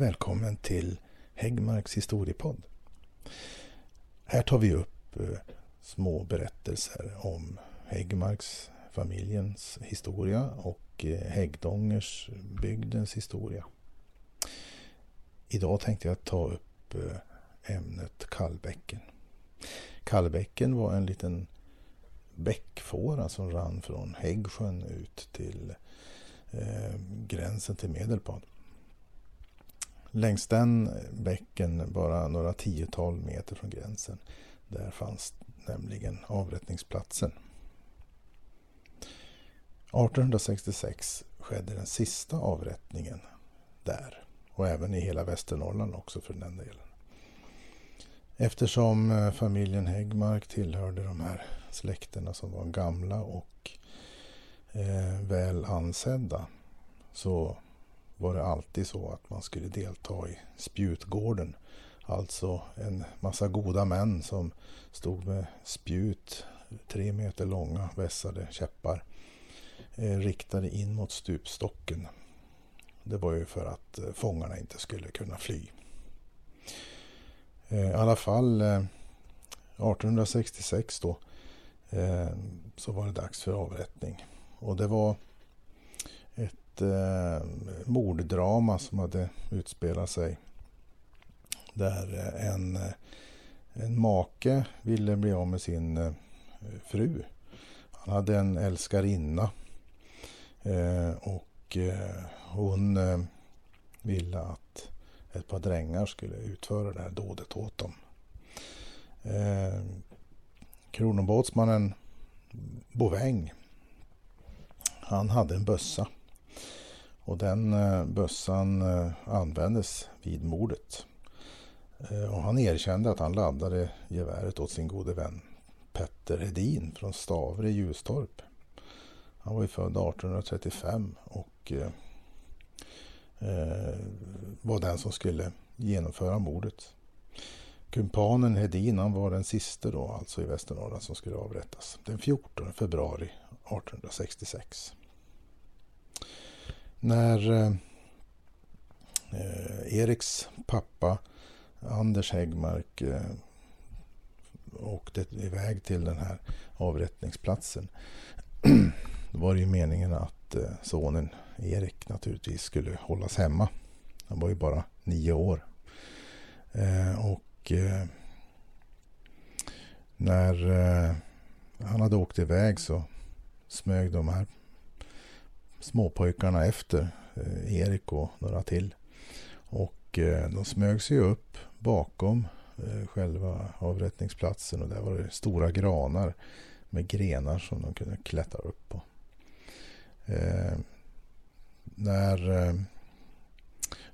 Välkommen till Häggmarks historiepodd. Här tar vi upp eh, små berättelser om Häggmarks familjens historia och eh, Häggdångers bygdens historia. Idag tänkte jag ta upp eh, ämnet Kallbäcken. Kallbäcken var en liten bäckfåra som rann från Häggsjön ut till eh, gränsen till Medelpad. Längs den bäcken, bara några tiotal meter från gränsen, där fanns nämligen avrättningsplatsen. 1866 skedde den sista avrättningen där och även i hela Västernorrland också för den delen. Eftersom eh, familjen Häggmark tillhörde de här släkterna som var gamla och eh, väl ansedda så var det alltid så att man skulle delta i spjutgården. Alltså en massa goda män som stod med spjut, tre meter långa vässade käppar eh, riktade in mot stupstocken. Det var ju för att eh, fångarna inte skulle kunna fly. Eh, I alla fall eh, 1866 då eh, så var det dags för avrättning. Och det var ett eh, morddrama som hade utspelat sig. Där eh, en, eh, en make ville bli av med sin eh, fru. Han hade en älskarinna. Eh, och eh, hon eh, ville att ett par drängar skulle utföra det här dådet åt dem. Eh, kronobåtsmannen Boväng han hade en bössa. Och den eh, bössan eh, användes vid mordet. Eh, och han erkände att han laddade geväret åt sin gode vän Petter Hedin från Stavre i Ljustorp. Han var ju född 1835 och eh, var den som skulle genomföra mordet. Kumpanen Hedin han var den sista då, alltså i Västernorrland, som skulle avrättas den 14 februari 1866 när eh, eh, Eriks pappa Anders Häggmark eh, åkte iväg till den här avrättningsplatsen. Då var det ju meningen att eh, sonen Erik naturligtvis skulle hållas hemma. Han var ju bara nio år. Eh, och eh, när eh, han hade åkt iväg så smög de här småpojkarna efter eh, Erik och några till. Och eh, de smög sig upp bakom eh, själva avrättningsplatsen och där var det stora granar med grenar som de kunde klättra upp på. Eh, när eh,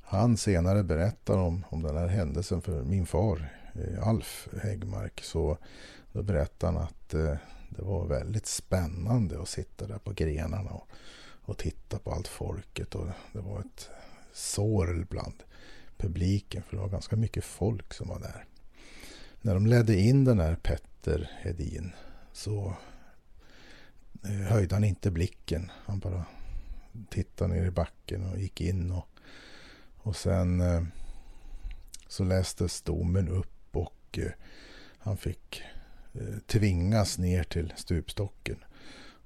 han senare berättar om, om den här händelsen för min far eh, Alf Häggmark så då berättar han att det var väldigt spännande att sitta där på grenarna och och titta på allt folket. Och det var ett sorl bland publiken för det var ganska mycket folk som var där. När de ledde in den här Petter Hedin så eh, höjde han inte blicken. Han bara tittade ner i backen och gick in. Och, och sen eh, så lästes domen upp och eh, han fick tvingas ner till stupstocken.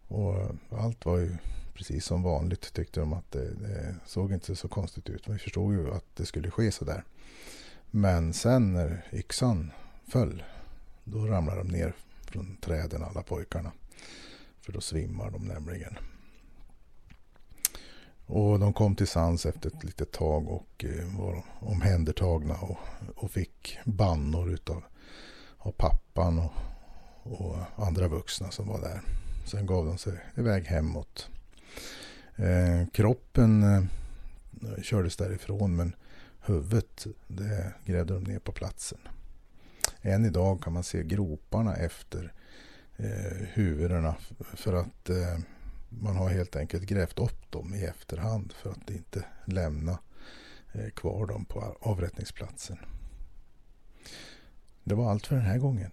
Och allt var ju precis som vanligt tyckte de att det, det såg inte så konstigt ut. Vi förstod ju att det skulle ske så där. Men sen när yxan föll, då ramlade de ner från träden alla pojkarna. För då svimmar de nämligen. Och de kom till sans efter ett litet tag och eh, var omhändertagna och, och fick bannor utav av pappan och, och andra vuxna som var där. Sen gav de sig iväg hemåt. Eh, kroppen eh, kördes därifrån men huvudet det grävde de ner på platsen. Än idag kan man se groparna efter eh, huvudena för att eh, man har helt enkelt grävt upp dem i efterhand för att inte lämna eh, kvar dem på avrättningsplatsen. Det var allt för den här gången.